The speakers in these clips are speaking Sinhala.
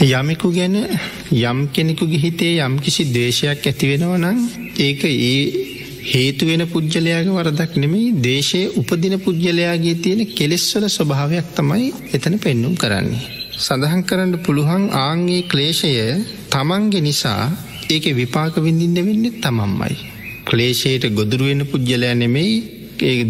යමෙකු ගැන යම් කෙනෙකුගේ හිතේ යම් කිසි දේශයක් ඇතිවෙනව නම් ඒක ඒ හේතුවෙන පුද්ගලයාගේ වරදක් නෙමෙයි දේශය උපදින පුද්ගලයාගේ තියෙන කෙලෙස්වල ස්වභාවයක් තමයි එතන පෙන්නුම් කරන්නේ. සඳහන් කරන්න පුළුවන් ආංගේ ක්ලේශය තමන්ගේ නිසා ඒක විපාක විඳින්න වෙන්නේ තමන්මයි. ක්ලේශයට ගොදුරුවෙන පුද්ගලයා නෙමෙයි ඒ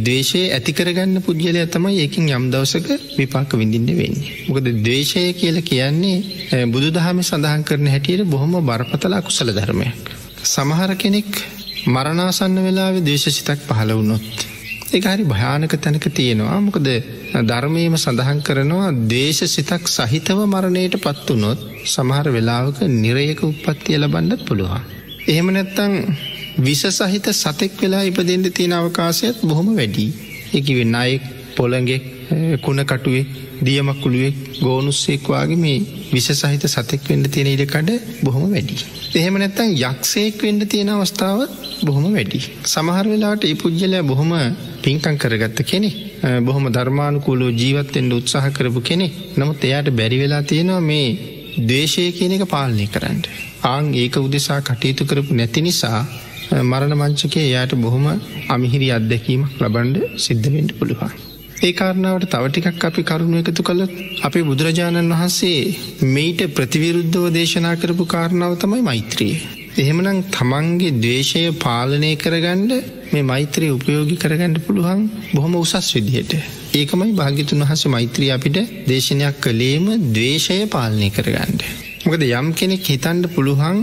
දේශය ඇතිකරගන්න පුද්ගලය තමයි ඒකින් යම් දවසක විපාක විඳින්න වෙන්නේ. මොකද දේශය කියල කියන්නේ බුදු දහම සඳහන් කරන හැටියට බොහොම බරපතල අකුසල ධර්මයක්. සමහර කෙනෙක් මරණාසන්න වෙලාවෙ දේශසිතක් පහළ වුණොත්. ඒ හරි භයානක තැනක තියෙනවා මොකද ධර්මයම සඳහන් කරනවා දේශ සිතක් සහිතව මරණයට පත්වනොත් සමහර වෙලාවක නිරයක උපත්තිය ලබන්නත් පුළුවන්. එහෙම නැත්තං විස සහිත සතෙක් වෙලා ඉපදෙන්ට තියෙන අවකාශයත් බොහොම වැඩි. එකි වෙන්න අයෙක් පොළගෙක් කුණකටුවේ දියමක්කුළුවෙක් ගෝනුස්සෙක්වාගේ මේ විස සහිත සතෙක් වෙන්ඩ තියෙන ඉඩකඩ බොහොම වැඩි. එහෙම නැත්තන් යක්ෂයෙක් වෙන්ඩ තියෙන අවස්ථාව බොහොම වැඩි. සමහර වෙලාට ඒ පුද්ගලයා බොහොම පින්කං කරගත්ත කෙනෙ බොහොම ධර්මානුකූලෝ ජීවත්තෙන්ට උත්සාහ කරපු කෙනෙ නමුත් එයාට බැරි වෙලා තියෙනවා මේ දේශය කියන එක පාලනය කරන්න. ආං ඒක උදෙසා කටයුතු කරපු නැති නිසා මරණ මංචකේ එයාට බොහොම අමිහිරි අත්දැකීමක් ලබන්ඩ සිද්ධවෙන්ට පුළුවන්. ඒ කාරණාවට තවටිකක් අපි කරුණු එකතු කළොත් අපේ බුදුරජාණන් වහන්සේ මෙයිට ප්‍රතිවිරුද්ධව දේශනා කරපු කාරණාව තමයි මෛත්‍රිය. එහෙමනම් තමන්ගේ දේශය පාලනය කරගණ්ඩ මේ මෛත්‍රී උපයෝගි කරගන්නඩ පුළුවන් බොහොම උසස් විදිහට. ඒකමයි භාගිතුන් වහස මෛත්‍රී අපිට දේශනයක් කළේම දවේශය පාලනය කරගන්නඩ. මොකද යම් කෙනෙක් හිතන්ඩ පුළුවන්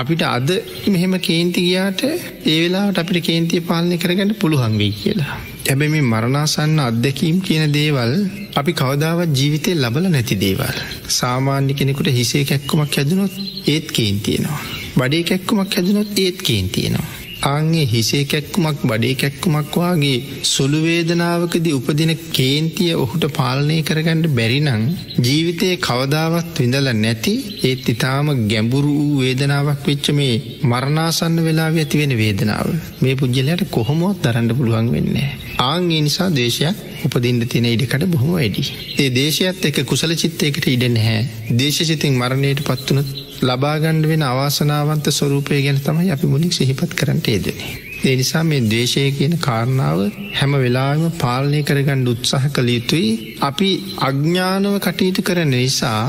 අපිට අද මෙහෙම කේන්ති ගියාට ඒ වෙලාට අපිට කේන්තිය පාලනය කරගන්න පුළුවන් වෙයි කියලා. හැබැ මේ මරණාසන්න අත්දැකීම් කියන දේවල් අපි කවදාවත් ජීවිතය ලබල නැති දේවල්. සාමාන්‍ය කෙනෙකුට හිසේ කැක්කුමක් හැදනොත් ඒත් කේන්තියනවා. බඩේ කැක්කුමක් හැදනොත් ඒත් කේන්තියනවා. ආංගේ හිසේ කැක්කුමක් බඩේ කැක්කුමක් වගේ සුළුවේදනාවකදී උපදින කේන්තිය ඔහුට පාලනය කරගන්නඩ බැරිනං ජීවිතය කවදාවත් විඳල නැති ඒත් ඉතාම ගැඹුරු වූ වේදනාවක් වෙච්ච මේ මරණාසන්න වෙලා ඇතිවෙන වේදනාව මේ පුද්ගලයට කොහොමොත් දරන්න පුළුවන් වෙන්නේ. ආංගේ නිසා දේශයක් උපදින්ට තියෙන ඉඩකට බොහොම වැඩි. ඒ දේශයත් එක කුසල චිත්තයකට ඉඩ නැහැ. දේශසිතින් මරණයට පත්වනත් ලබාගණ්ඩ වෙන අවාසනාවන්ත ස්වරූපය ගැන තමයි අපි මුලික් සිහිපත් කරට ේදනේ. ඒ නිසා මේ දේශය කියන කාරණාව හැම වෙලාම පාලනය කරගණ්ඩ උත්සාහ කළ යුතුයි අපි අඥ්ඥානව කටයුතු කරන නිසා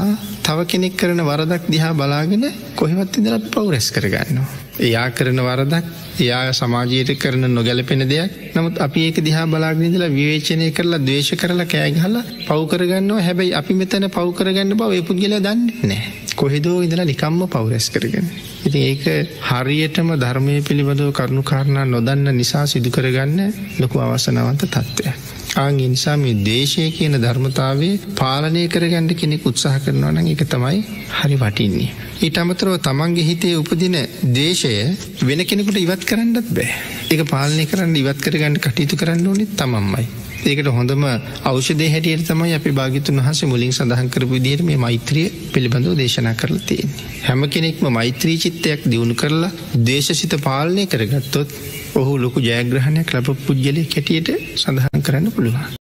තව කෙනෙක් කරන වරදක් දිහා බලාගෙන කොහෙවත් ඉදර පවරැස් කරගන්නවා. එයා කරන වරදක් එයා සමාජයට කරන නොගැලපෙන දෙයක් නමුත් අපි ඒක දිහා බලාගනිදලා විවේචනය කරලා දේශ කරලා කෑගහලා පවකරගන්නවා හැබැයි අපි මෙතන පවකරගන්න බව එපුද්ගල දන්න නෑ. කොහෙදෝ ඉඳලා නිකම්ම පවරැස් කරගෙන. ඉතින් ඒක හරියටම ධර්මය පිළිබඳව කරුණු කාරණා නොදන්න නිසා සිදු කරගන්න ලොකු අවසනවන්ත තත්ත්වය. ආං ඉනිසා මේ දේශය කියන ධර්මතාවේ පාලනය කරගණඩ කෙනෙක් උත්සාහ කරනවා නම් එක තමයි හරි වටින්නේ. ඊට අමතරව තමන්ගේ හිතේ උපදින දේශය වෙන කෙනෙකුට ඉවත් කරන්නත් බෑ. එක පාලනය කරන්න ඉවත් කරගන්න කටයුතු කරන්න ඕනෙත් තමන්මයි. ඒකට හොඳම අවෂදය හැටියට තමයි අපි භාගිතුන් වහස මුලින් සඳහන් කරපු විදිහට මේ මෛත්‍රිය පිළිබඳව දේශනා කරලා තියෙන්නේ. හැම කෙනෙක්ම මෛත්‍රී චිත්තයක් දියුණු කරලා දේශසිත පාලනය කරගත්තොත් ඔහු ලොකු ජයග්‍රහණයක් ලබ පුද්ගලය කැටියට සඳහන් කරන්න පුළුවන්.